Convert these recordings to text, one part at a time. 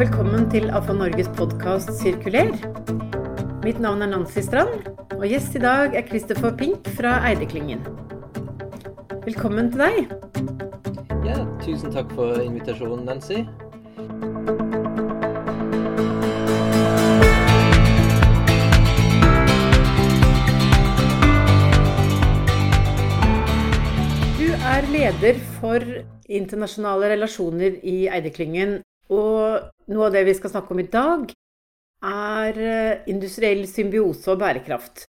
Velkommen til AFA Norges podkast Sirkuler. Mitt navn er Nancy Strand, og gjest i dag er Christopher Pink fra Eideklyngen. Velkommen til deg. Ja, tusen takk for invitasjonen, Nancy. Er leder for internasjonale relasjoner i Eideklyngen. Og noe av det vi skal snakke om i dag, er eh, industriell symbiose og bærekraft.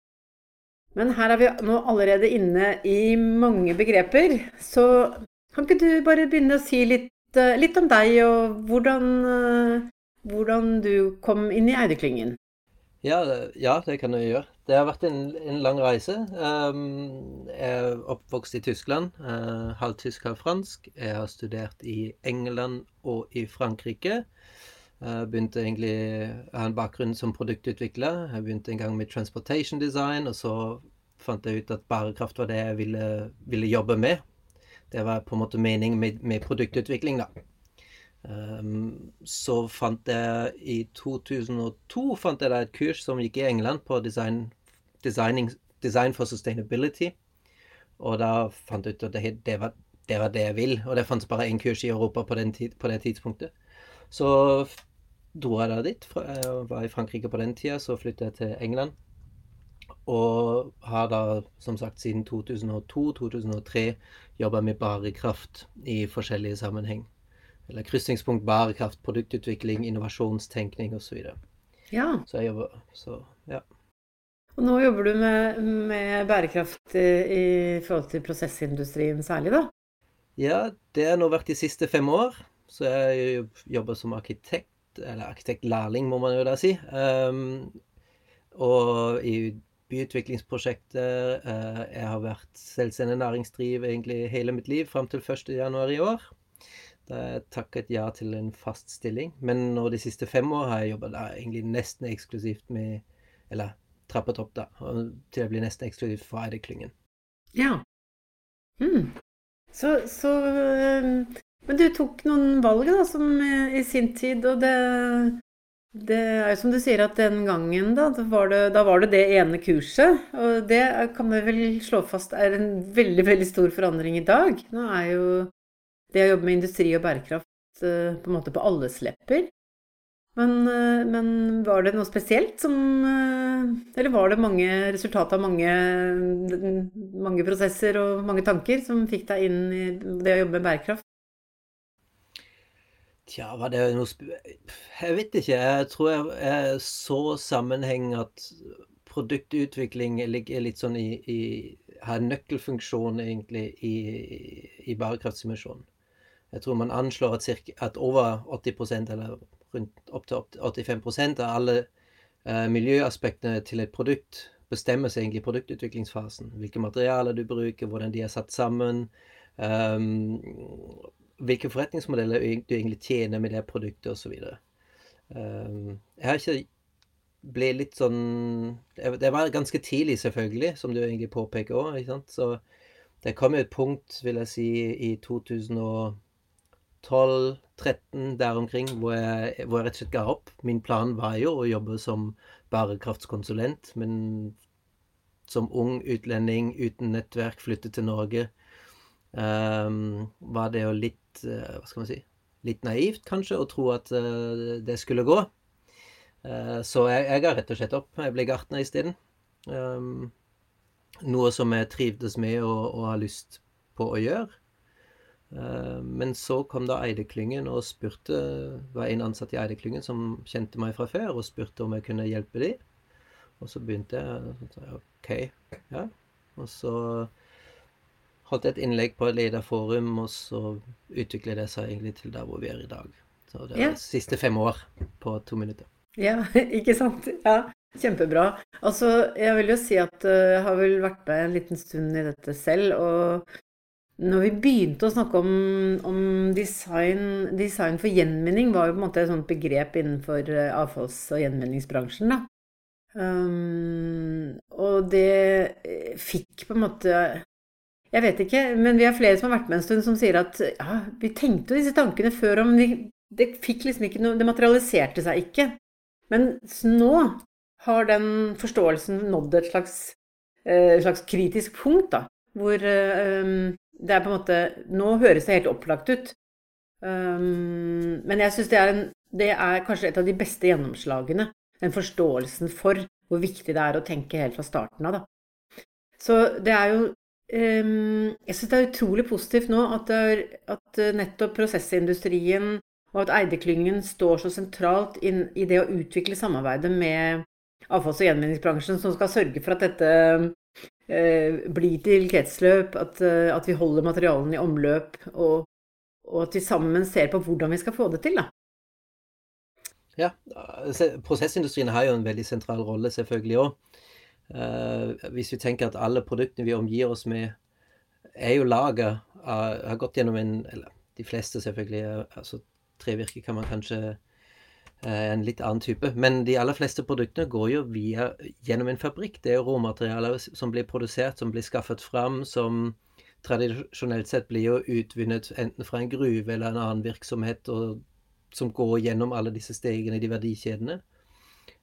Men her er vi nå allerede inne i mange begreper, så kan ikke du bare begynne å si litt, eh, litt om deg og hvordan, eh, hvordan du kom inn i Eideklyngen? Ja, ja, det kan jeg gjøre. Det har vært en, en lang reise. Um, jeg er oppvokst i Tyskland. Uh, halvt tysk, halvt fransk. Jeg har studert i England og i Frankrike. Jeg begynte egentlig Jeg har en bakgrunn som produktutvikler. Jeg begynte en gang med transportation design, og så fant jeg ut at bærekraft var det jeg ville, ville jobbe med. Det var på en måte meningen med, med produktutvikling, da. Um, så fant jeg i 2002 fant jeg et kurs som gikk i England på design, designing, design for sustainability. Og da fant jeg ut at det, det, var, det var det jeg vil. Og det fantes bare én kurs i Europa på, den tid, på det tidspunktet. Så dro jeg da dit. Jeg var i Frankrike på den tida, så flyttet jeg til England. Og har da, som sagt, siden 2002-2003 jobba med barekraft i forskjellige sammenheng. Eller krysningspunkt barekraft, produktutvikling, innovasjonstenkning osv. Så, videre. Ja, så jeg jobber Så ja. Og nå jobber du med, med bærekraft i, i forhold til prosessindustrien særlig, da? Ja, det har nå vært de siste fem år. Så jeg jobber som arkitekt, eller arkitektlærling, må man jo da si. Um, og i byutviklingsprosjekter. eh, jeg har vært selvstendig næringsdriv egentlig hele mitt liv fram til 1. januar i år. Da jeg takket ja til en fast stilling. Men nå de siste fem år har jeg jobba nesten eksklusivt med Eller trappet opp, da, til å bli nesten eksklusivt fra Eideklyngen. Ja. Mm. Så, så Men du tok noen valg da, som eh, i sin tid, og det det er jo som du sier at den gangen, da, da var det, da var det det ene kurset. Og det kan vi vel slå fast er en veldig, veldig stor forandring i dag. Nå er jo det å jobbe med industri og bærekraft eh, på en måte på alles lepper. Men, eh, men var det noe spesielt som eh, Eller var det mange resultater av mange, mange prosesser og mange tanker som fikk deg inn i det å jobbe med bærekraft? Tja, var det noe Jeg vet ikke. Jeg tror jeg, jeg så sammenheng at produktutvikling ligger litt sånn i, i Har nøkkelfunksjon egentlig i, i bærekraftsdimensjonen. Jeg tror man anslår at, cirka, at over 80% eller rundt opp til 85% av alle eh, miljøaspektene til et produkt bestemmes egentlig i produktutviklingsfasen. Hvilke materialer du bruker, hvordan de er satt sammen. Um, hvilke forretningsmodeller du egentlig tjener med det produktet osv. Um, jeg har ikke ble litt sånn Det var ganske tidlig, selvfølgelig, som du egentlig påpeker òg. Så det kom jo et punkt, vil jeg si, i 2012-13 der omkring, hvor jeg, hvor jeg rett og slett ga opp. Min plan var jo å jobbe som bærekraftskonsulent, men som ung utlending uten nettverk flytte til Norge. Um, var det jo litt eh, Hva skal man si Litt naivt, kanskje, å tro at uh, det skulle gå. Uh, så jeg, jeg ga rett og slett opp. Jeg ble gartner isteden. Um, noe som jeg trivdes med og, og har lyst på å gjøre. Eh, men så kom da Eideklyngen og spurte var en ansatt i Eideklyngen som kjente meg fra før, og spurte om jeg kunne hjelpe dem. Og så begynte jeg. og så OK, ja. Og så holdt jeg et innlegg på et lederforum, og så utviklet det seg egentlig til der hvor vi er i dag. Så det er Ja. de siste fem år på to minutter. Ja, ikke sant? Ja, kjempebra. Altså, jeg vil jo si at eh, jeg har vel vært med en liten stund i dette selv, og når vi begynte å snakke om, om design, design, for gjenvinning, var jo på en måte et sånt begrep innenfor eh, avfalls- og gjenvinningsbransjen. da. Um, og det eh, fikk på en måte Jeg vet ikke, men vi er flere som har vært med en stund som sier at ja, vi tenkte jo disse tankene før, om vi, det fikk liksom ikke noe Det materialiserte seg ikke. Men nå har den forståelsen nådd et slags, et slags kritisk punkt, da. Hvor um, det er på en måte Nå høres det helt opplagt ut. Um, men jeg syns det, det, er kanskje et av de beste gjennomslagene. Den forståelsen for hvor viktig det er å tenke helt fra starten av. Da. Så det er jo um, Jeg syns det er utrolig positivt nå at, er, at nettopp prosessindustrien og at Eide-klyngen står så sentralt inn i det å utvikle samarbeidet med avfalls- og gjenvinningsbransjen, som skal sørge for at dette Eh, blir til kretsløp, at, eh, at, vi holder materialene i omløp, og, og, at vi sammen ser på hvordan vi skal få det til. da. Ja, prosessindustrien har jo en veldig sentral rolle selvfølgelig òg. Eh, hvis vi tenker at alle produktene vi omgir oss med, er jo laga Har gått gjennom en Eller de fleste, selvfølgelig. altså Trevirke kan man kanskje Eh, en litt annen type. Men de aller fleste produktene går jo via, gjennom en fabrikk. Det er jo råmaterialer som blir produsert, som blir skaffet fram, som tradisjonelt sett blir jo utvunnet enten fra en gruve eller en annen virksomhet, og som går gjennom alle disse stegene i de verdikjedene.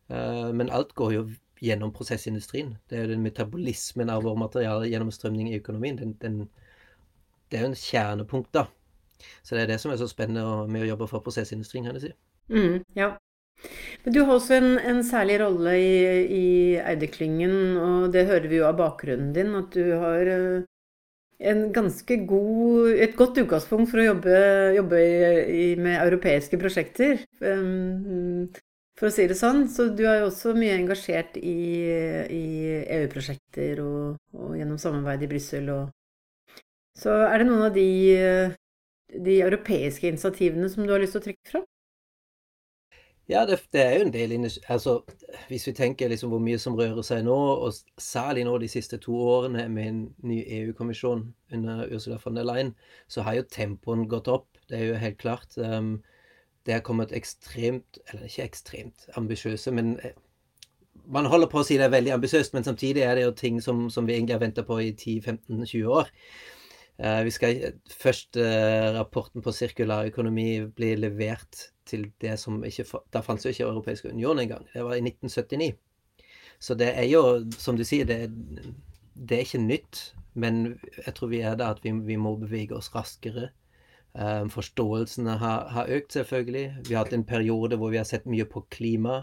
Uh, men alt går jo gjennom prosessindustrien. Det er jo den metabolismen av vår materialegjennomstrømning i økonomien. Den, den, det er jo en kjernepunkt, da. Så det er det som er så spennende med å jobbe for prosessindustrien, kan jeg si. Mm, ja. Men du har også en, en særlig rolle i, i Eideklyngen, og det hører vi jo av bakgrunnen din, at du har eh, god, et godt utgangspunkt for å jobbe, jobbe i, med europeiske prosjekter. Um, for å si det sånn. Så du er jo også mye engasjert i, i EU-prosjekter og, og, gjennom samarbeid i Brussel. Så er det noen av de, de europeiske initiativene som du har lyst til å trekke fra? Ja, det, det, er jo en del altså, Hvis vi tenker liksom hvor mye som rører seg nå, og særlig nå de siste to årene med en ny EU-kommisjon under Ursula von der Leyen, så har jo tempoen gått opp. Det er jo helt klart. Um, det har kommet ekstremt Eller ikke ekstremt ambisiøse, men eh, man holder på å si det er veldig ambisiøst, men samtidig er det jo ting som, som vi egentlig har venta på i 10-15-20 år. Uh, vi skal Først uh, rapporten på sirkulær økonomi bli levert til det som ikke Da fantes jo ikke Europeisk union engang. Det var i 1979. Så det er jo, som du sier, det, det er ikke nytt. Men jeg tror vi er der at vi, vi må bevege oss raskere. Um, forståelsene har, har, økt, selvfølgelig. Vi har hatt en periode hvor vi har sett mye på klima.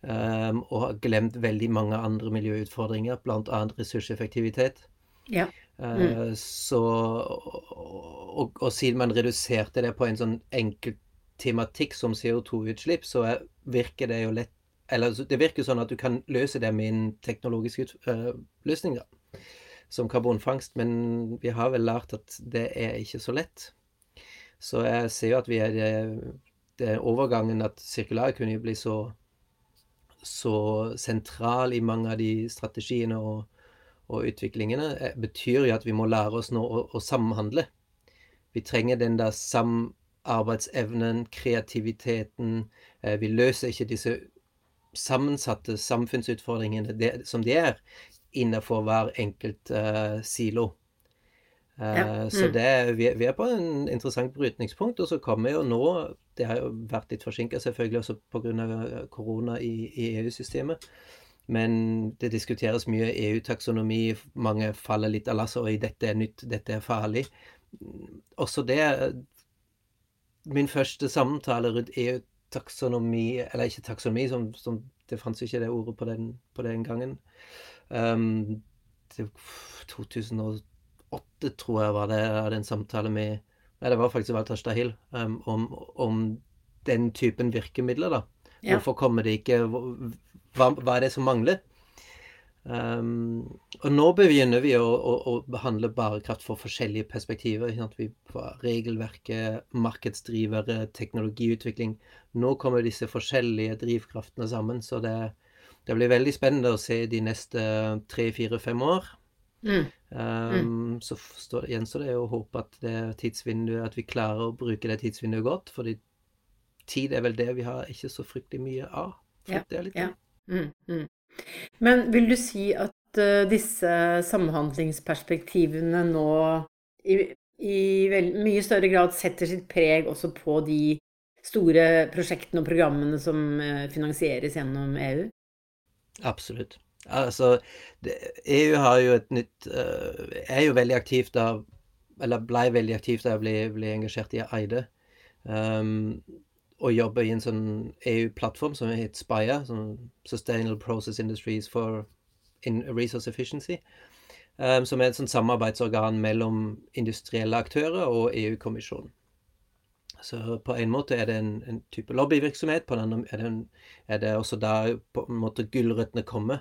Um, og har glemt veldig mange andre miljøutfordringer, bl.a. ressurseffektivitet. Ja. Mm. Uh, så og, og, siden man reduserte det på en sånn enkel tematikk som CO2-utslipp, så er, virker det jo lett Eller det virker sånn at du kan løse det med en teknologisk ut, uh, løsning, da, som karbonfangst. Men vi har vel lært at det er ikke så lett. Så jeg ser jo at vi er det, det overgangen at sirkulær kunne bli så så sentral i mange av de strategiene og, og utviklingene, eh, betyr jo at vi må lære oss nå å, å samhandle. Vi trenger den der samarbeidsevnen, kreativiteten. Eh, vi løser ikke disse sammensatte samfunnsutfordringene det, som de er, innenfor hver enkelt uh, silo. Uh, ja. mm. Så det, vi, vi, er på en interessant brytningspunkt. Og så kommer jo nå Det har jo vært litt forsinka, selvfølgelig også pga. korona i, i EU-systemet. Men det diskuteres mye EU-taksonomi. Mange faller litt av lasset. Oi, dette er nytt, dette er farlig. Også det min første samtale rundt EU-taksonomi Eller ikke taksonomi, som, som det fantes ikke det ordet på den, på den gangen. Um, 2008, tror jeg, var det jeg hadde en samtale med Nei, det var faktisk Walter Stahil um, om, om, den typen virkemidler, da. Ja. Hvorfor kommer det ikke hva, hva er det som mangler? Um, og nå begynner vi å, å, å, behandle bærekraft for forskjellige perspektiver. Vi får regelverket, markedsdrivere, teknologiutvikling. Nå kommer disse forskjellige drivkraftene sammen. Så det, det blir veldig spennende å se de neste tre, fire, fem år Mm. Um, så står, gjenstår det å håpe at det tidsvinduet, at vi klarer å bruke det tidsvinduet godt. fordi tid er vel det vi har ikke så fryktelig mye av. Ja, Det er litt ja. Mm, mm. Men vil du si at uh, disse samhandlingsperspektivene nå i, i mye større grad setter sitt preg også på de store prosjektene og programmene som uh, finansieres gjennom EU? Absolutt. Altså, det, EU har jo et nytt uh, Er jo veldig aktivt da Eller blei veldig aktivt da jeg ble, ble engasjert i Eide. Um, og jobbe i en sånn EU-plattform som SPIRE, sånn Sustainable Process Industries for in Resource Efficiency. um, som er et sånt samarbeidsorgan mellom industrielle aktører og EU-kommisjonen. Så på en måte er det en, en type lobbyvirksomhet, på den andre er er det også der på en måte gulrøttene kommer.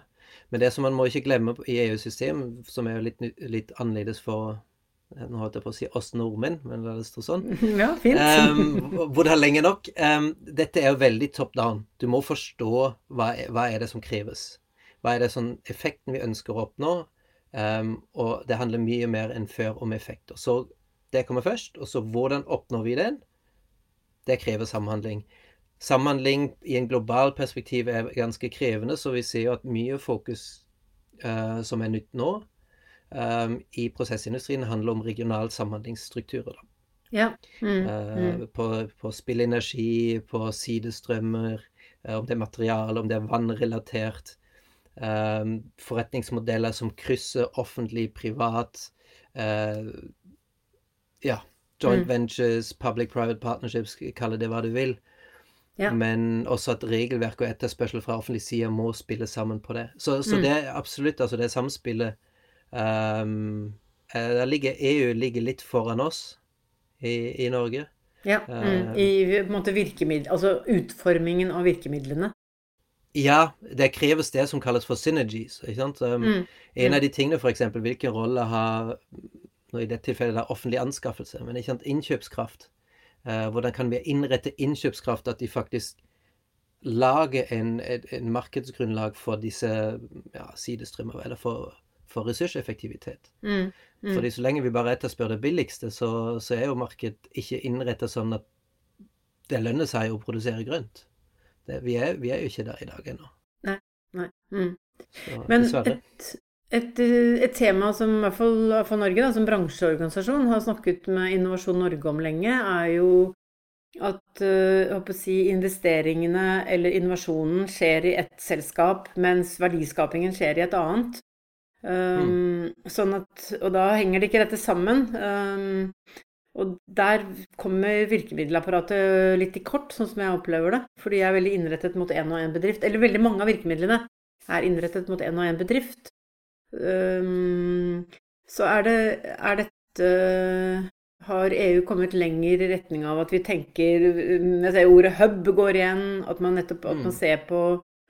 Men det som man må ikke glemme i EU-system, som er litt, litt annerledes for Nå holdt jeg på å si oss nordmenn, men la det stå sånn. Ja, fint. Um, hvor det er lenge nok. Um, dette er jo veldig top down. Du må forstå hva, hva er det som kreves. Hva er det sånn effekten vi ønsker å oppnå? Um, og det handler mye mer enn før om effekter. Så det kommer først, og så hvordan oppnår vi den? Det krever samhandling. Samhandling i en global perspektiv er ganske krevende, så vi ser jo at mye fokus uh, som er nytt nå, eh, i prosessindustrien handler om regional samhandlingsstrukturer. Da. Ja. Mm, Eh, mm. på, på spillenergi, på sidestrømmer, eh, om det er materiale, om det er vannrelatert. eh, forretningsmodeller som krysser offentlig, privat. eh, ja. Joint Mm. ventures, public-private partnerships, kall det hva du vil. Ja. Men også at regelverk og etterspørsel fra offentlig side må spille sammen på det. Så, så Mm. det er absolutt altså det samspillet ehm, Der ligger EU ligger litt foran oss i, i Norge. Ja, mm. I en måte altså utformingen av virkemidlene. Ja, det kreves det som kalles for synergies. ikke sant? Um, Mm. En av de tingene, f.eks., hvilken rolle har I dette tilfellet det er offentlig anskaffelse, men ikke sant, innkjøpskraft. Uh, hvordan kan vi innrette innkjøpskraft at de faktisk lager en, en, en markedsgrunnlag for disse ja, sidestrømmer, eller for, for ressurseffektivitet. Mm. Mm. Fordi så lenge vi bare etterspør det billigste, så, så er jo markedet ikke innrettet sånn at det lønner seg å produsere grønt. Det, vi, er, vi er jo ikke der i dag ennå. Nei. Mm. Så Men dessverre. et, et, et tema som i hvert fall for Norge, da, som bransjeorganisasjon, har snakket med Innovasjon Norge om lenge, er jo at eh, si, investeringene eller innovasjonen skjer i ett selskap, mens verdiskapingen skjer i et annet. Um, sånn at, og da henger det ikke dette sammen. Um, og der kommer virkemiddelapparatet litt i kort, sånn som jeg opplever det. Fordi jeg er veldig innrettet mot én og én bedrift. Eller veldig mange av virkemidlene er innrettet mot én og én bedrift. Um, så er det er dette Har EU kommet lenger i retning av at vi tenker Jeg ser ordet hub går igjen. At man nettopp at man Mm. ser på,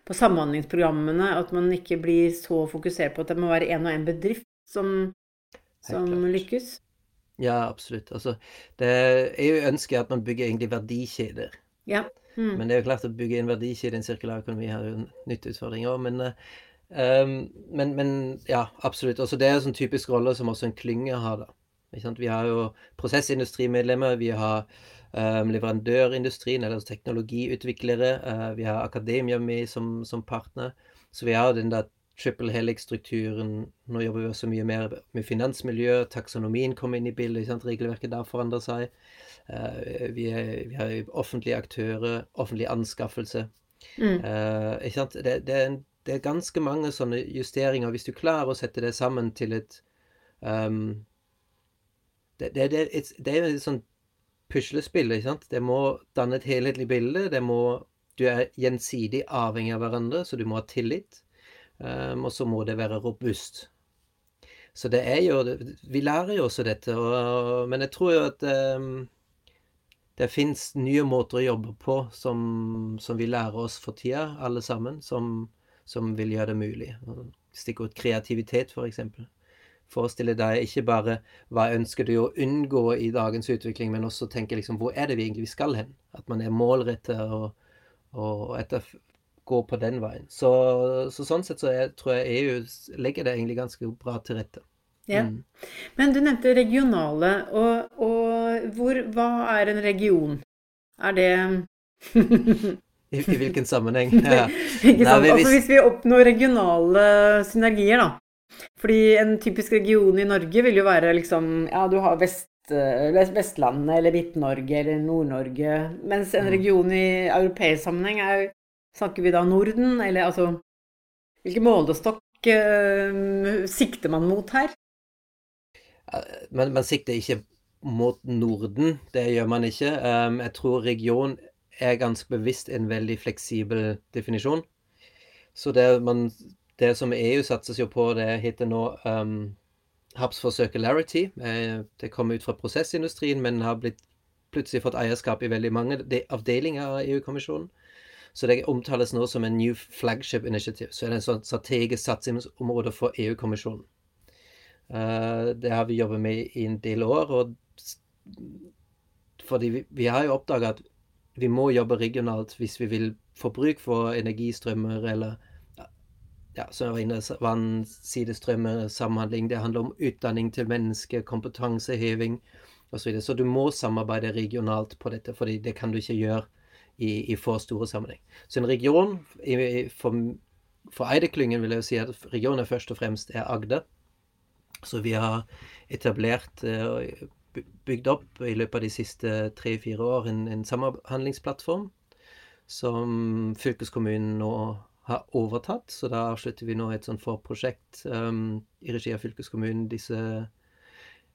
på samhandlingsprogrammene. At man ikke blir så fokusert på at det må være én og én bedrift som, som lykkes. Ja, absolutt. Altså, det, jo ønsket at man bygger egentlig verdikjeder. Ja. Mm. Men det er jo klart å bygge en verdikjede i en sirkulær økonomi har jo nytteutfordringer. Men, um, men, men ja, absolutt. Også det er en sånn typisk rolle som også en klynge har, da. Vi har jo prosessindustrimedlemmer, vi har leverandørindustrien, eller teknologiutviklere, eh, vi har akademia med som, som partner. Så vi har den der triple helix-strukturen. Nå jobber vi også mye mer med finansmiljø, taksonomien kommer inn i bildet, sant? regelverket der forandrer seg. Uh, vi, er, vi har offentlige aktører, offentlig anskaffelse. Mm. Uh? Det, det, er en, det er ganske mange sånne justeringer. Hvis du klarer å sette det sammen til et um, det, det, er et sånt puslespill, ikke sant? Det må danne et helhetlig bilde. Det må, du er gjensidig avhengig av hverandre, så du må ha tillit. Um, og så må det være robust. Så det er jo Vi lærer jo også dette, og, men jeg tror jo at um, det fins nye måter å jobbe på som, som vi lærer oss for tida, alle sammen, som, som vil gjøre det mulig. Stikkord kreativitet, for eksempel. Forestille deg ikke bare hva ønsker du å unngå i dagens utvikling, men også tenke liksom hvor er det vi egentlig skal hen? At man er målrettet og, og etter, går på den veien. Så, så sånn sett så er, tror jeg EU legger det egentlig ganske bra til rette. Ja. Mm. Men du nevnte regionale, og, og hvor, hva er en region? Er det I, I hvilken sammenheng? Ja. Ikke Nei, sant? vi- Altså hvis vi oppnår regionale synergier, da. Fordi en typisk region i Norge vil jo være liksom Ja, du har Vest, eh, Vestlandet eller Midt-Norge eller Nord-Norge. Mens en Mm. region i europeisk sammenheng er Snakker vi da Norden, eller altså Hvilken målestokk uh, sikter man mot her? Men man sikter ikke mot Norden, det gjør man ikke. Um, jeg tror region er ganske bevisst en veldig fleksibel definisjon. Så det, man, det som EU satses jo på, det heter nå um, Circularity. Eh, det kommer ut fra prosessindustrien, men har blitt plutselig fått eierskap i veldig mange avdelinger av EU-kommisjonen. Så det omtales nå som en New Flagship Initiative. Så er det en sånn strategisk satsingsområde for EU-kommisjonen. Eh, det har vi jobbet med i en del år. og fordi vi, vi har jo oppdaga at vi må jobbe regionalt hvis vi vil få bruk for energistrømmer eller ja, som jeg var inne, vann, sidestrømmer, samhandling. Det handler om utdanning til mennesker, kompetanseheving osv. Så, videre. så du må samarbeide regionalt på dette, for det kan du ikke gjøre i, i for store sammenheng. Så en region for, for Eide-klyngen vil jeg si at regionen først og fremst er Agder. Så vi har etablert eh, og bygd opp i løpet av de siste tre-fire år en, en samhandlingsplattform som fylkeskommunen nå har overtatt. Så da avslutter vi nå et sånt forprosjekt um, i regi av fylkeskommunen disse,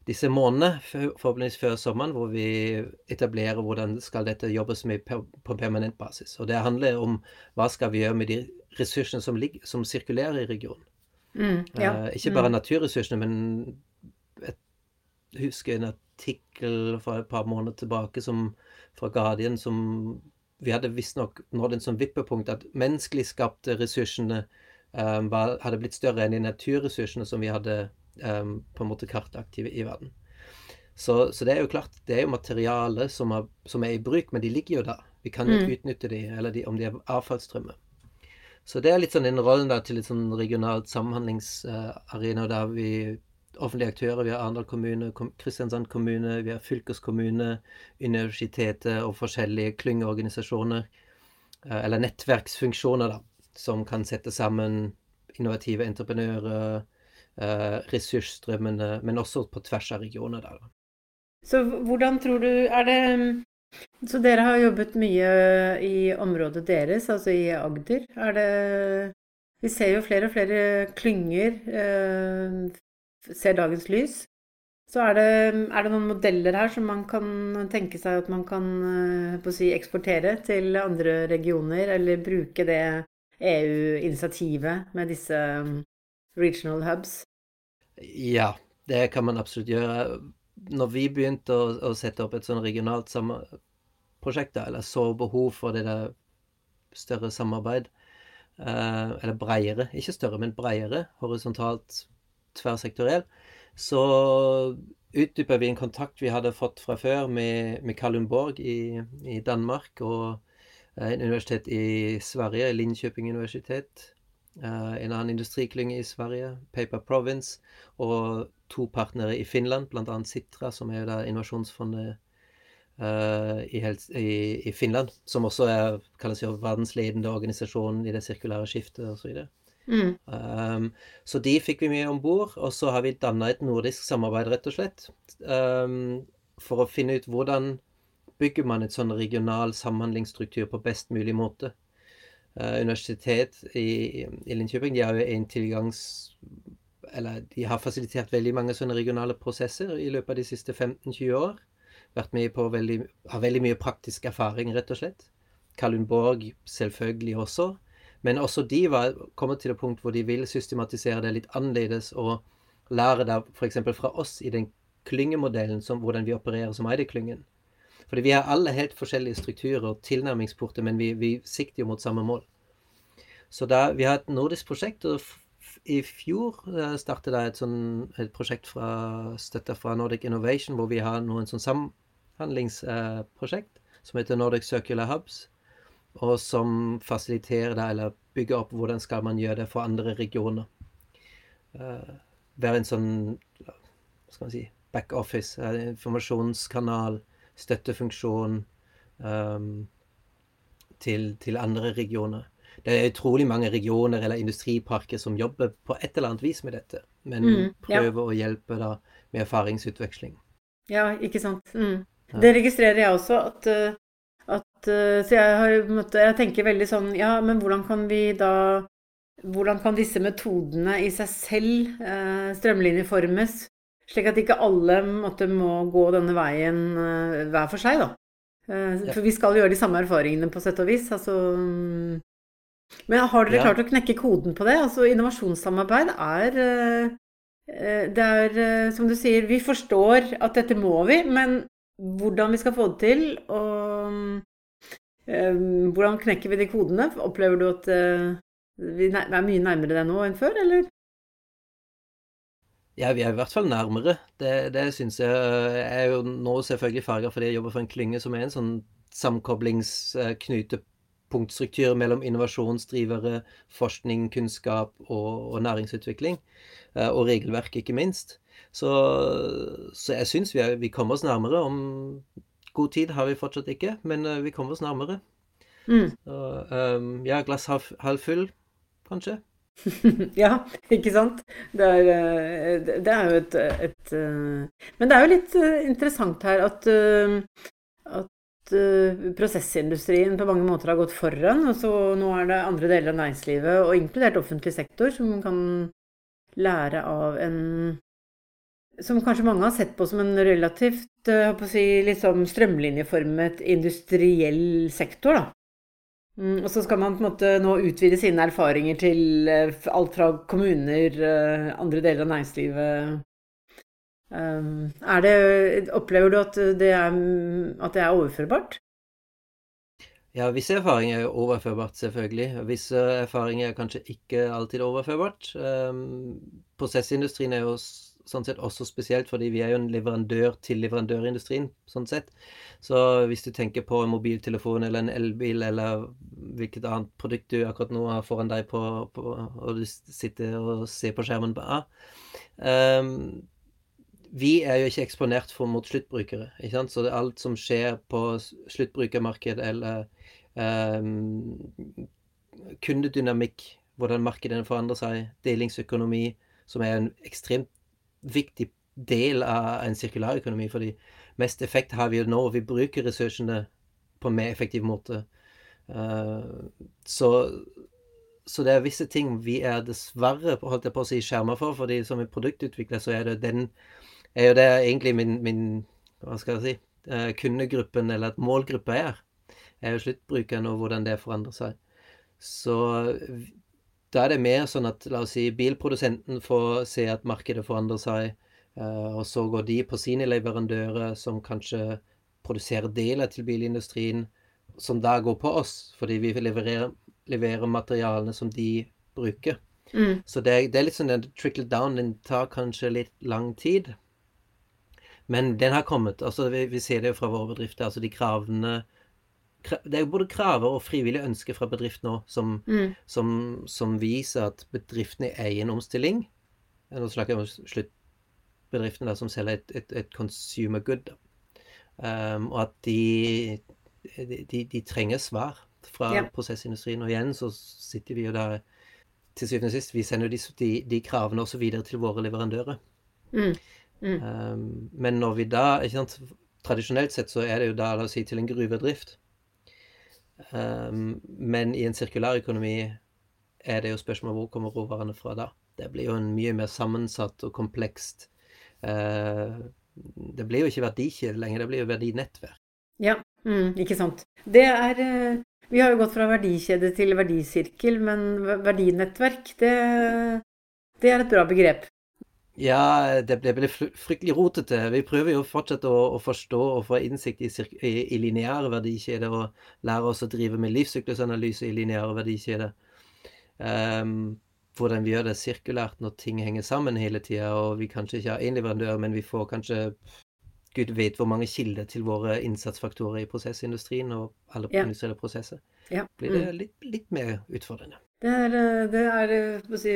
disse månedene, forhåpentligvis før sommeren, hvor vi etablerer hvordan skal dette jobbes med på permanent basis. Og det handler om hva skal vi gjøre med de ressursene som, ligger, som sirkulerer i regionen. Mm, ja. uh, ikke bare naturressursene, men jeg husker en artikkel fra et par måneder tilbake som, fra Guardian som vi hadde visstnok nådd en sånn vippepunkt at menneskelig skapte ressursene um, var, hadde blitt større enn de naturressursene som vi hadde um, på en måte kartaktive i, verden. Så, så det er jo klart, det er jo materiale som er, som er i bruk, men de ligger jo der. Vi kan jo Mm. utnytte de, eller de, om de er avfallsstrømmer. Så det er litt sånn den rollen da til et sånn regionalt samhandlingsarena der vi offentlige aktører, vi har Arendal kommune, Kristiansand kommune, vi har fylkeskommune, universitetet og forskjellige klyngeorganisasjoner, eh, eller nettverksfunksjoner, da, som kan sette sammen innovative entreprenører, eh, ressursstrømmene, men også på tvers av regioner. Da. Så hvordan tror du Er det Så dere har jobbet mye i området deres, altså i Agder. Er det Vi ser jo flere og flere klynger eh, ser dagens lys. Så er det, er det noen modeller her som man kan tenke seg at man kan eh, si, eksportere til andre regioner, eller bruke det EU-initiativet med disse um, regional hubs? Ja, det kan man absolutt gjøre. Når vi begynte å, å sette opp et sånn regionalt prosjekt, eller så behov for det der større samarbeid, eh, eller breiere, ikke større, men breiere, horisontalt, tverrsektoriell, så utdyper vi en kontakt vi hadde fått fra før med, med Kalundborg i, i Danmark og eh, en universitet i Sverige, Linköping universitet. Eh, en annen industriklynge i Sverige, Paper Province, og to partnere i Finland, bl.a. Sitra, som er jo innovasjonsfondet eh, i, i, Finland, som også er kalles jo verdensledende organisasjon i det sirkulære skiftet osv. Mm. Um, så de fikk vi med om bord, og så har vi danna et nordisk samarbeid, rett og slett, um, for å finne ut hvordan bygger man et sånn regional samhandlingsstruktur på best mulig måte. Uh, universitet i, i Linköping de har jo en tilgangs... Eller de har fasilitert veldig mange sånne regionale prosesser i løpet av de siste 15-20 år. Vært med på veldig, har veldig mye praktisk erfaring, rett og slett. Kalundborg selvfølgelig også. Men også de var kommet til et punkt hvor de vil systematisere det litt annerledes og lære det f.eks. fra oss i den klyngemodellen, hvordan vi opererer som Eide-klyngen. Fordi vi har alle helt forskjellige strukturer og tilnærmingsporter, men vi, vi sikter jo mot samme mål. Så da, vi har et nordisk prosjekt, og i fjor uh, startet jeg et, sånn, et prosjekt fra, støtta fra Nordic Innovation, hvor vi har noen sånn samhandlingsprosjekt uh, som heter Nordic Circular Hubs og som fasiliterer det, eller bygger opp hvordan skal man gjøre det for andre regioner. Uh, være en sånn hva skal man si, backoffice, informasjonskanal, støttefunksjon um, til, til, andre regioner. Det er utrolig mange regioner eller industriparker som jobber på et eller annet vis med dette, men mm, prøver ja. å hjelpe da med erfaringsutveksling. Ja, ikke sant. Mm. Det registrerer jeg også, at, at Så jeg, har, jeg tenker veldig sånn Ja, men hvordan kan vi da hvordan kan disse metodene i seg selv eh, strømlinjeformes, slik at ikke alle måtte, må gå denne veien eh, hver for seg, da? Eh. For vi skal gjøre de samme erfaringene på sett og vis. Altså, men har dere ja. klart å knekke koden på det? Altså, innovasjonssamarbeid er eh, eh, Det er, eh, som du sier, vi forstår at dette må vi, men hvordan vi skal få det til, og hvordan knekker vi de kodene? Opplever du at vi er mye nærmere det nå enn før, eller? Ja, vi er i hvert fall nærmere. Det, det syns jeg. Jeg er jo nå selvfølgelig farga fordi jeg jobber for en klynge som er en sånn samkoblingsknutepunktstruktur mellom innovasjonsdrivere, forskning, kunnskap og, og næringsutvikling. Eh, og regelverk, ikke minst. Så, så jeg syns vi, vi, kommer oss nærmere. Om god tid har vi fortsatt ikke, men eh, vi kommer oss nærmere. Mm. Så, um, ja, glass halv full kanskje. ja, ikke sant? Det er, eh, det er jo et, et, eh, Men det er jo litt interessant her at, at prosessindustrien på mange måter har gått foran. Og så nå er det andre deler av næringslivet, og inkludert offentlig sektor, som kan lære av en Som kanskje mange har sett på som en relativt å si, liksom strømlinjeformet industriell sektor. da. Mm, og så skal man på en måte nå utvide sine erfaringer til uh, alt fra kommuner, uh, andre deler av næringslivet. Um, det, opplever du at det, er, at det er overførbart? Ja, visse erfaringer er overførbart, selvfølgelig. Visse erfaringer er kanskje ikke alltid overførbart. Um, prosessindustrien er jo sånn sett også spesielt, fordi vi er jo en leverandør til leverandørindustrien. sånn sett. Så hvis du tenker på en mobiltelefon eller en elbil eller hvilket annet produkt du akkurat nå har foran deg på, på og du sitter og ser på skjermen på A um, Vi er jo ikke eksponert for mot sluttbrukere. ikke sant? Så det er alt som skjer på sluttbrukermarked eller um, kundedynamikk, hvordan markedene forandrer seg, delingsøkonomi, som er en ekstremt viktig del av en sirkulær økonomi, fordi mest effekt har vi jo nå. Vi bruker ressursene på en mer effektiv måte. Uh, så, så, det er visse ting vi er dessverre holdt jeg på å si, skjerma for. fordi som en produktutvikler så er det den er jo det egentlig min, min hva skal jeg si, uh, kundegruppen, eller at målgruppa er. Er jo sluttbrukeren og hvordan det forandrer seg. Så da er det mer sånn at la oss si bilprodusenten får se at markedet forandrer seg, eh, og så går de på sine leverandører som kanskje produserer deler til bilindustrien, som da går på oss, fordi vi leverer, leverer materialene som de bruker. Mm. Så det, det, er litt sånn den trickle down. Den tar kanskje litt lang tid. Men den har kommet. altså Vi, vi ser det jo fra våre bedrifter. altså De kravene det er jo både kraver og frivillige ønsker fra bedriftene òg som, mm. som, som, viser at bedriftene er i en omstilling. Nå snakker jeg om sluttbedriftene som selger et, et, et consumer good. Um, og at de, de, de, trenger svar fra ja. prosessindustrien. Og igjen så sitter vi jo der til syvende og sist Vi sender jo de, de, kravene også videre til våre leverandører. Mm. Mm. Um, men når vi da ikke sant, Tradisjonelt sett så er det jo da, la oss si, til en gruvedrift. Um, men i en sirkulær økonomi er det jo spørsmålet hvor kommer råvarene fra da. Det blir jo en mye mer sammensatt og komplekst uh, Det blir jo ikke verdikjede lenger, det blir jo verdinettverk. Ja, mm, ikke sant. Det er uh, Vi har jo gått fra verdikjede til verdisirkel, men verdinettverk, det, det er et bra begrep. Ja, det ble, ble fryktelig rotete. Vi prøver jo fortsatt å, å forstå og få innsikt i, i, i lineære verdikjeder og lære oss å drive med livssyklusanalyse i lineære verdikjeder. Um, hvordan vi gjør det sirkulært når ting henger sammen hele tida, og vi kanskje ikke har én leverandør, men vi får kanskje Gud vet hvor mange kilder til våre innsatsfaktorer i prosessindustrien og alle ja. industrielle prosesser. Ja. Blir det mm. litt, litt mer utfordrende. Det er, det er si,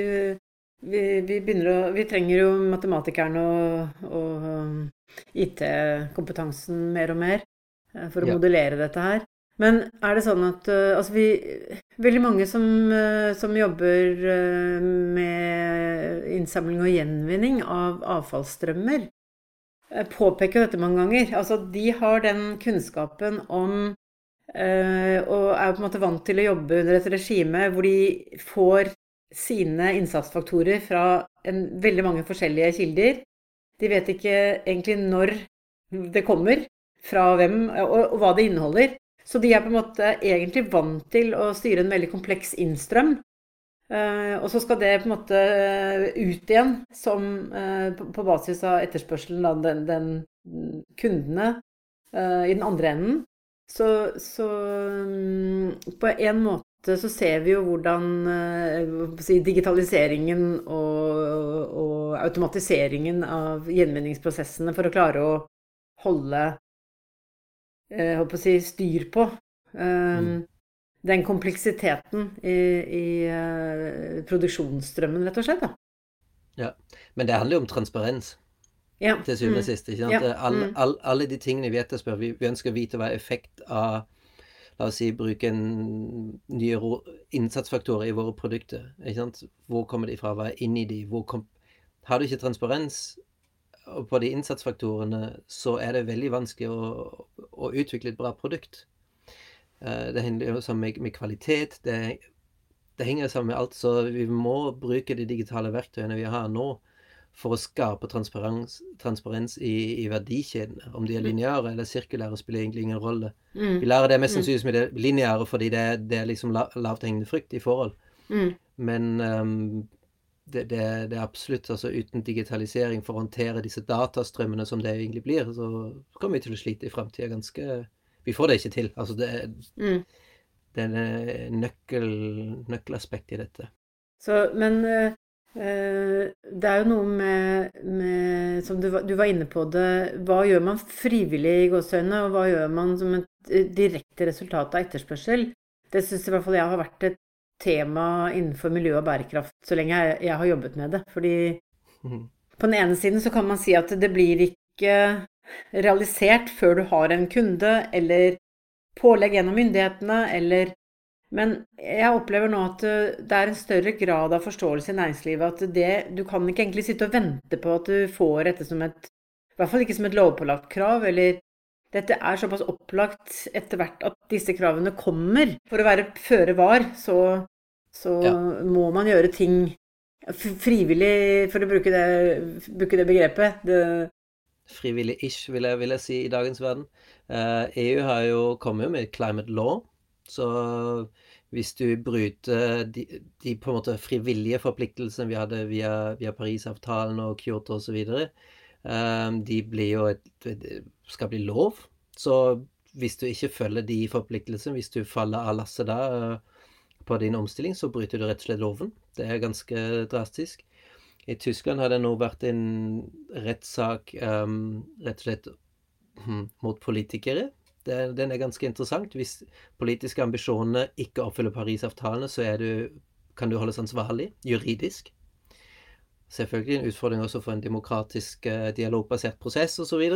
vi, vi, å Vi trenger jo matematikerne og, og IT-kompetansen mer og mer for å ja. modellere dette her. Men er det sånn at altså vi, Veldig mange som, som, jobber med innsamling og gjenvinning av avfallsstrømmer, påpeker dette mange ganger. Altså de har den kunnskapen om og er på en måte vant til å jobbe under et regime hvor de får sine innsatsfaktorer fra en, veldig mange forskjellige kilder. De vet ikke egentlig når det kommer, fra hvem, og, og, hva det inneholder. Så de er på en måte egentlig vant til å styre en veldig kompleks innstrøm. Uh, og så skal det på en måte ut igjen som, uh, på, på, basis av etterspørselen, da, den, den kundene uh, i den andre enden. Så, så um, på en måte så ser vi jo hvordan eh, si, digitaliseringen og, og, automatiseringen av gjenvinningsprosessene for å klare å holde eh, å si, styr på um, mm. den kompleksiteten i, i produksjonsstrømmen, rett og slett. Da. Ja, Men det handler jo om transparens. Ja. Til syvende og mm. sist. Ikke sant? Ja. All, mm. all, alle de tingene vi etterspør, vi, vi ønsker å vite hva effekt av La oss si bruke nye innsatsfaktorer i våre produkter. Ikke sant? Hvor kommer de fra? Hva er inni de? Har du ikke transparens på de innsatsfaktorene, så er det veldig vanskelig å, å utvikle et bra produkt. Det det henger sammen med, med kvalitet. Det, det, henger sammen med alt. Så vi må bruke de digitale verktøyene vi har nå, for å skape transparens, transparens i, i, verdikjedene. Om de er mm. lineære eller sirkulære, spiller egentlig ingen rolle. Mm. Vi lærer det mest sannsynligvis sannsynlig med det lineære fordi det, det er liksom lavthengende frykt i forhold. Mm. Men um, det, det, det, er absolutt altså Uten digitalisering for å håndtere disse datastrømmene som det egentlig blir, så kommer vi til å slite i framtida ganske Vi får det ikke til. Altså det, mm. det er nøkkel, nøkkelaspekt i dette. Så, men Eh, det er jo noe med, med Som du, du, var inne på det Hva gjør man frivillig i gåseøynene, og hva gjør man som et eh, direkte resultat av etterspørsel? Det syns i hvert fall jeg har vært et tema innenfor miljø og bærekraft så lenge jeg, jeg har jobbet med det. Fordi på den ene siden så kan man si at det blir ikke realisert før du har en kunde, eller pålegg gjennom myndighetene, eller men jeg opplever nå at eh, det er en større grad av forståelse i næringslivet at det, du kan ikke egentlig sitte og vente på at du får dette som et I hvert fall ikke som et lovpålagt krav, eller dette er såpass opplagt etter hvert at disse kravene kommer. For å være føre var, så, så ja. må man gjøre ting frivillig, for å bruke det, bruke det begrepet. Det, Frivillig-ish, vil, vil, jeg si, i dagens verden. Uh, eh, EU har jo kommet med climate law, så hvis du bryter de, de, på en måte frivillige forpliktelsene vi hadde via, via Parisavtalen og Kyoto osv., um, ehm, de blir jo et, skal bli lov. Så hvis du ikke følger de forpliktelsene, hvis du faller av lasset da uh, på din omstilling, så bryter du rett og slett loven. Det er ganske drastisk. I Tyskland har det nå vært en rettssak um, rett og slett hm, mot politikere den er ganske interessant. Hvis politiske ambisjoner ikke oppfyller Parisavtalene, så du, kan du holdes ansvarlig juridisk. Selvfølgelig en utfordring også for en demokratisk uh, dialogbasert prosess osv.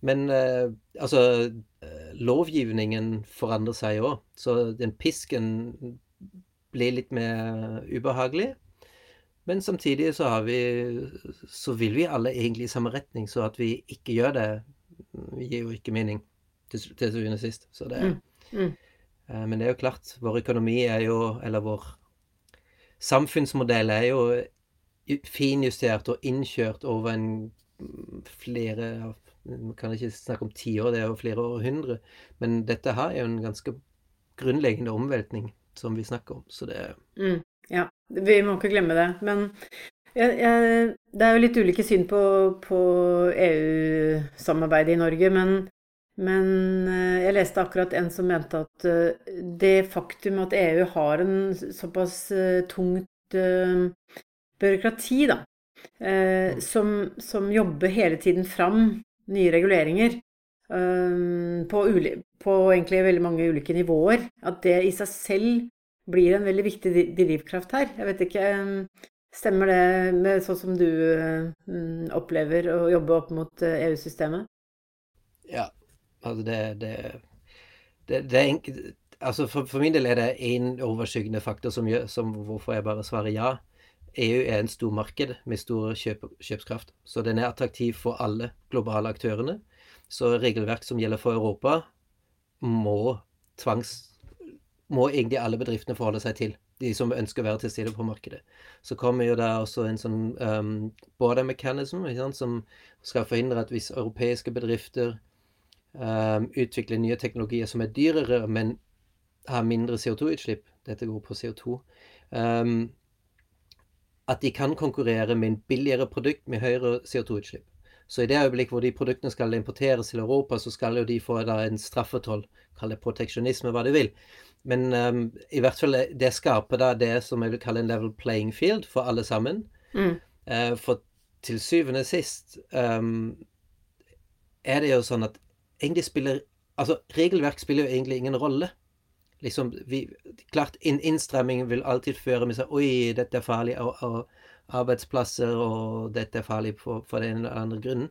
Men uh, altså uh, Lovgivningen forandrer seg òg. Så den pisken blir litt mer ubehagelig. Men samtidig så har vi Så vil vi alle egentlig i samme retning, så at vi ikke gjør det, gir jo ikke mening til, til syvende og sist. Så det, mm. Mm. Uh, men det er jo klart, vår økonomi er jo Eller vår samfunnsmodell er jo finjustert og innkjørt over en flere Man kan ikke snakke om tiår, det er jo flere århundre. Men dette her er jo en ganske grunnleggende omveltning som vi snakker om, så det mm. Ja, vi må ikke glemme det. Men jeg, jeg, det er jo litt ulike syn på, på EU-samarbeidet i Norge, men men eh, jeg leste akkurat en som mente at eh, det faktum at EU har en såpass eh, tungt byråkrati, da, mm. som, som jobber hele tiden fram nye reguleringer på, på, egentlig veldig mange ulike nivåer, at det i seg selv blir en veldig viktig drivkraft her. Jeg vet ikke Stemmer det med sånn som du mm, opplever å jobbe opp mot EU-systemet? Ja. Altså det, det, det, det er en, Altså for, for, min del er det én overskyggende faktor som gjør som hvorfor jeg bare svarer ja. EU er en stor marked med stor kjøp, kjøpskraft. Så den er attraktiv for alle globale aktørene. Så regelverk som gjelder for Europa, må tvangs må egentlig alle bedriftene forholde seg til. De som ønsker å være til stede på markedet. Så kommer jo der også en sånn um, border mechanism som skal forhindre at hvis europeiske bedrifter um, utvikler nye teknologier som er dyrere, men har mindre CO2-utslipp, dette går på CO2, um, at de kan konkurrere med en billigere produkt med høyere CO2-utslipp. Så i det øyeblikk hvor de produktene skal importeres til Europa, så skal jo de få en straffetoll, kall det proteksjonisme, hva du vil. Men um, i hvert fall det skaper da det som jeg vil kalle en level playing field for alle sammen. Mm. Uh, for til syvende og sist um, er det jo sånn at egentlig spiller Altså, regelverk spiller jo egentlig ingen rolle liksom vi, Klart, inn, innstramming vil alltid føre med seg Oi, dette er farlig, og, og arbeidsplasser, og dette er farlig for, for den eller andre grunnen.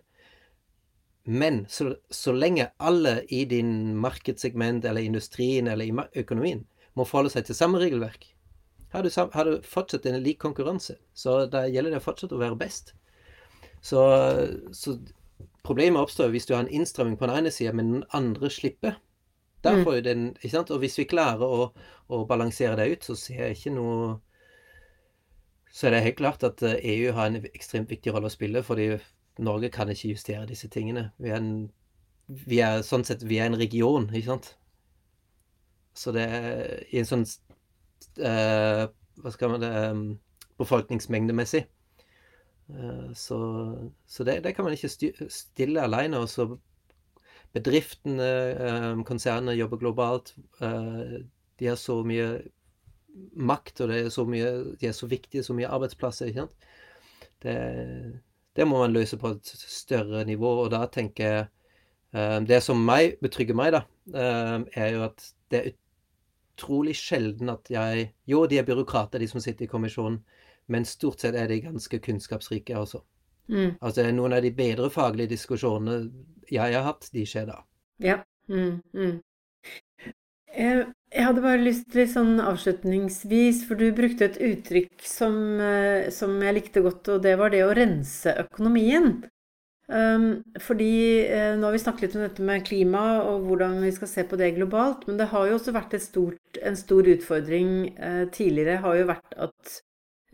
Men så, så, lenge alle i din markedssegment eller industrien eller i økonomien må forholde seg til samme regelverk, har du, har du fortsatt en lik konkurranse. Så da gjelder det fortsatt å være best. Så, så problemet oppstår hvis du har en innstramming på den ene sida, men den andre slipper. Derfor mm. den, ikke sant? Og hvis vi klarer å, å, balansere det ut, så ser jeg ikke noe Så er det helt klart at EU eh, e har en ekstremt viktig rolle å spille, fordi Norge kan ikke justere disse tingene. Vi er, en, vi er sånn sett vi er en region, ikke sant? Så det er i en sånn uh, Hva skal man det um, Befolkningsmengdemessig. Uh, så, så det, det, kan man ikke stille alene. Og så bedriftene, eh, konsernene jobber globalt. Eh, de har så mye makt, og er mye, de er så viktige, så mye arbeidsplasser. ikke sant? Det, det må man løse på et større nivå, og da tenker jeg eh, Det som meg, betrygger meg, da, er jo at det er utrolig sjelden at jeg Jo, de er byråkrater, de som sitter i kommisjonen, men stort sett er de ganske kunnskapsrike også. Mm. Altså noen av de bedre faglige diskusjonene jeg har hatt, de skjer da. Ja. Mm, mm. Jeg, jeg hadde bare lyst til sånn avslutningsvis, for du brukte et uttrykk som, eh, som jeg likte godt, og det var det å rense økonomien. Um, fordi eh, nå har vi snakket litt om dette med klima og hvordan vi skal se på det globalt, men det har jo også vært stort, en stor utfordring eh, tidligere har jo vært at eh,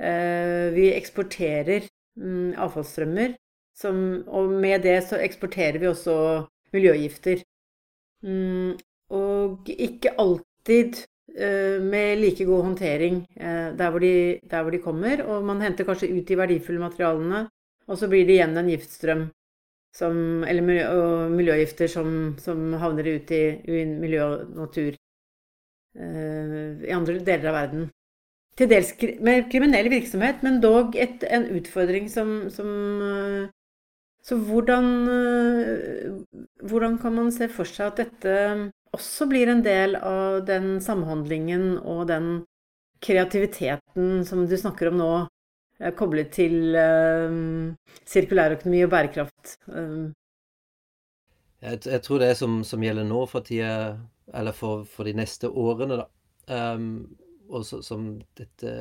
vi eksporterer mm, avfallsstrømmer og med det så eksporterer vi også miljøgifter. Mm, og ikke alltid uh, med like god håndtering uh, der, hvor de, der, hvor de, kommer. Og man henter kanskje ut de verdifulle materialene, og så blir det igjen en giftstrøm. Som, eller miljø, miljøgifter som, som, havner ut i, i miljø og natur uh, i andre deler av verden til dels med kriminell virksomhet, men dog et, en utfordring som, som så hvordan, eh, hvordan kan man se for seg at dette også blir en del av den samhandlingen og den kreativiteten som du snakker om nå, eh, koblet til um, sirkulærøkonomi og bærekraft? Um. Jeg, jeg, tror det som, som gjelder nå for tida, eller for, for de neste årene, da um, og så, som dette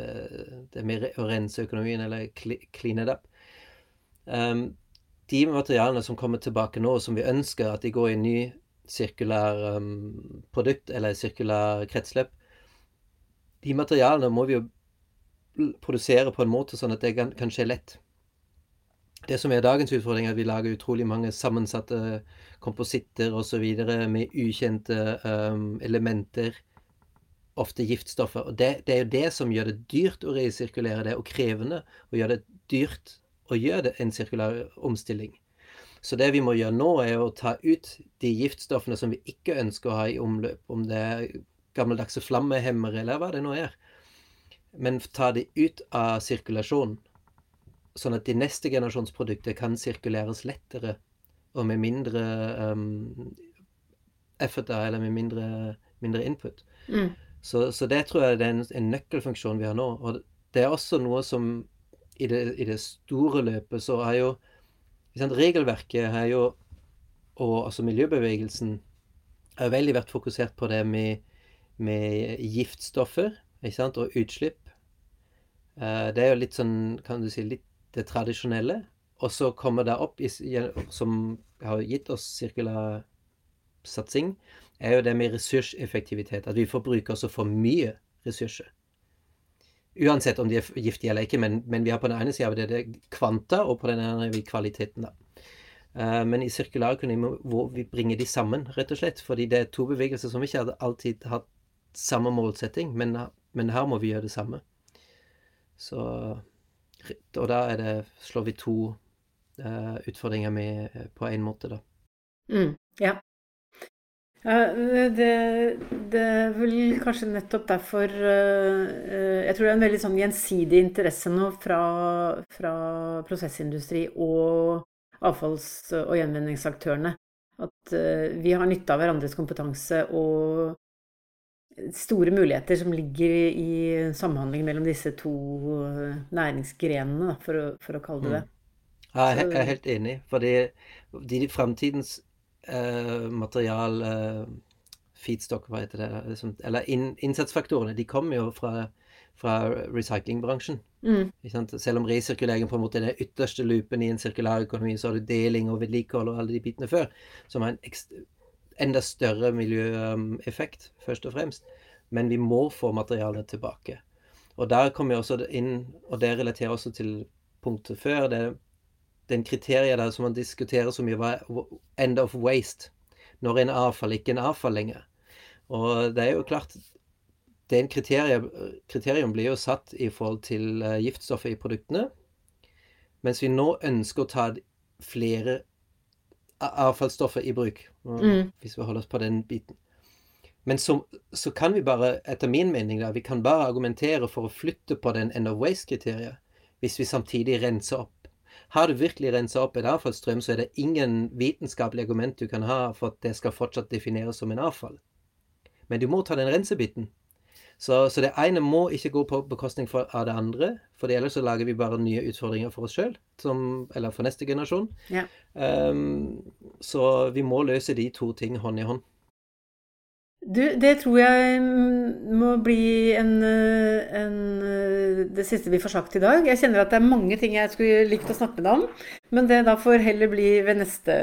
det med å rense økonomien, eller clean it up um, de materialene som kommer tilbake nå, som vi ønsker at de går i en ny sirkulær um, produkt eller sirkulær kretsløp, de materialene må vi jo produsere på en måte sånn at det kan, kan skje lett. Det som er dagens utfordring, er at vi lager utrolig mange sammensatte kompositter osv. med ukjente um, elementer, ofte giftstoffer. Og det, det, er jo det som gjør det dyrt å resirkulere det, og krevende å gjøre det dyrt å gjøre det en sirkulær omstilling. Så det vi må gjøre nå, er å ta ut de giftstoffene som vi ikke ønsker å ha i omløp, om det er gammeldagse flammehemmere eller hva det nå er. Men ta de ut av sirkulasjonen. sånn at de neste generasjons produkter kan sirkuleres lettere og med mindre um, effort, eller med mindre, mindre input. Mm. Så, så, det tror jeg det er en, en nøkkelfunksjon vi har nå. Og det er også noe som i det, i det store løpet så er jo sant, Regelverket er jo, og altså miljøbevegelsen, har veldig vært fokusert på det med, med giftstoffer sant, og utslipp. Uh, det er jo litt sånn, kan du si, litt det tradisjonelle. Og så kommer det opp, i, som har gitt oss sirkulær satsing, er jo det med ressurseffektivitet. At vi forbruker så for mye ressurser. Uansett om de er giftige eller ikke, men, men vi har på den ene sida det, det kvanta, og på den andre har vi kvaliteten. da. Uh, men i sirkulærøkonomi må vi bringe de sammen, rett og slett. Fordi det er to bevegelser som ikke alltid har samme målsetting, men, men, her må vi gjøre det samme. Så Og da det, slår vi to uh, utfordringer med på én måte, da. Mm, ja. Ja, det, det, er vel kanskje nettopp derfor uh, Jeg tror det er en veldig sånn gjensidig interesse nå fra, fra prosessindustri og avfalls- og gjenvinningsaktørene. At uh, vi har nytte av hverandres kompetanse og store muligheter som ligger i samhandling mellom disse to næringsgrenene, for å, for å kalle det det. Mm. jeg er helt enig. Fordi de framtidens eh, material eh, Feedstock, hva heter det? Liksom, eller in, innsatsfaktorene. De kommer jo fra, fra recyclingbransjen. Mm. Selv om resirkulering på en måte er den ytterste loopen i en sirkulær økonomi, så har du deling og vedlikehold og alle de bitene før, som har en enda større miljøeffekt, først og fremst. Men vi må få materialet tilbake. Og der kommer vi også inn, og det relaterer også til punktet før. det den kriteriet der som man diskuterer så mye, var end of waste. Når en avfall ikke er en avfall lenger. Og det er jo klart Den kriterium, kriterium blir jo satt i forhold til giftstoffet i produktene. Mens vi nå ønsker å ta flere avfallsstoffer i bruk. Mm. Hvis vi holder oss på den biten. Men så, så, kan vi bare, etter min mening, da, vi kan bare argumentere for å flytte på den end of waste-kriteriet hvis vi samtidig renser opp har du virkelig rensa opp et avfallsstrøm, så er det ingen vitenskapelig argument du kan ha for at det skal fortsatt defineres som en avfall. Men du må ta den rensebiten. Så, så det ene må ikke gå på bekostning for, av det andre, for ellers så lager vi bare nye utfordringer for oss sjøl, eller for neste generasjon. Ja. Um, så vi må løse de to ting hånd i hånd. Du, det tror jeg må bli en, en, det siste vi får sagt i dag. Jeg kjenner at det er mange ting jeg skulle likt å snakke med deg om, men det da får heller bli ved neste,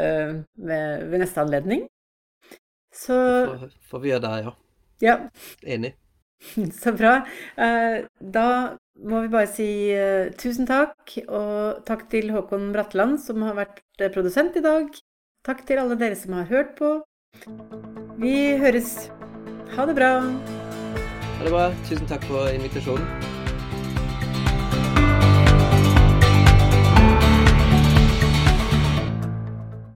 ved, ved neste anledning. Så får, får vi gjøre det, ja. ja. Enig. Så bra. Eh, da må vi bare si eh, tusen takk, og takk til Håkon Bratland, som har vært produsent i dag. Takk til alle dere som har hørt på. Vi høres. Ha det bra. Ha det bra. Tusen takk for invitasjonen.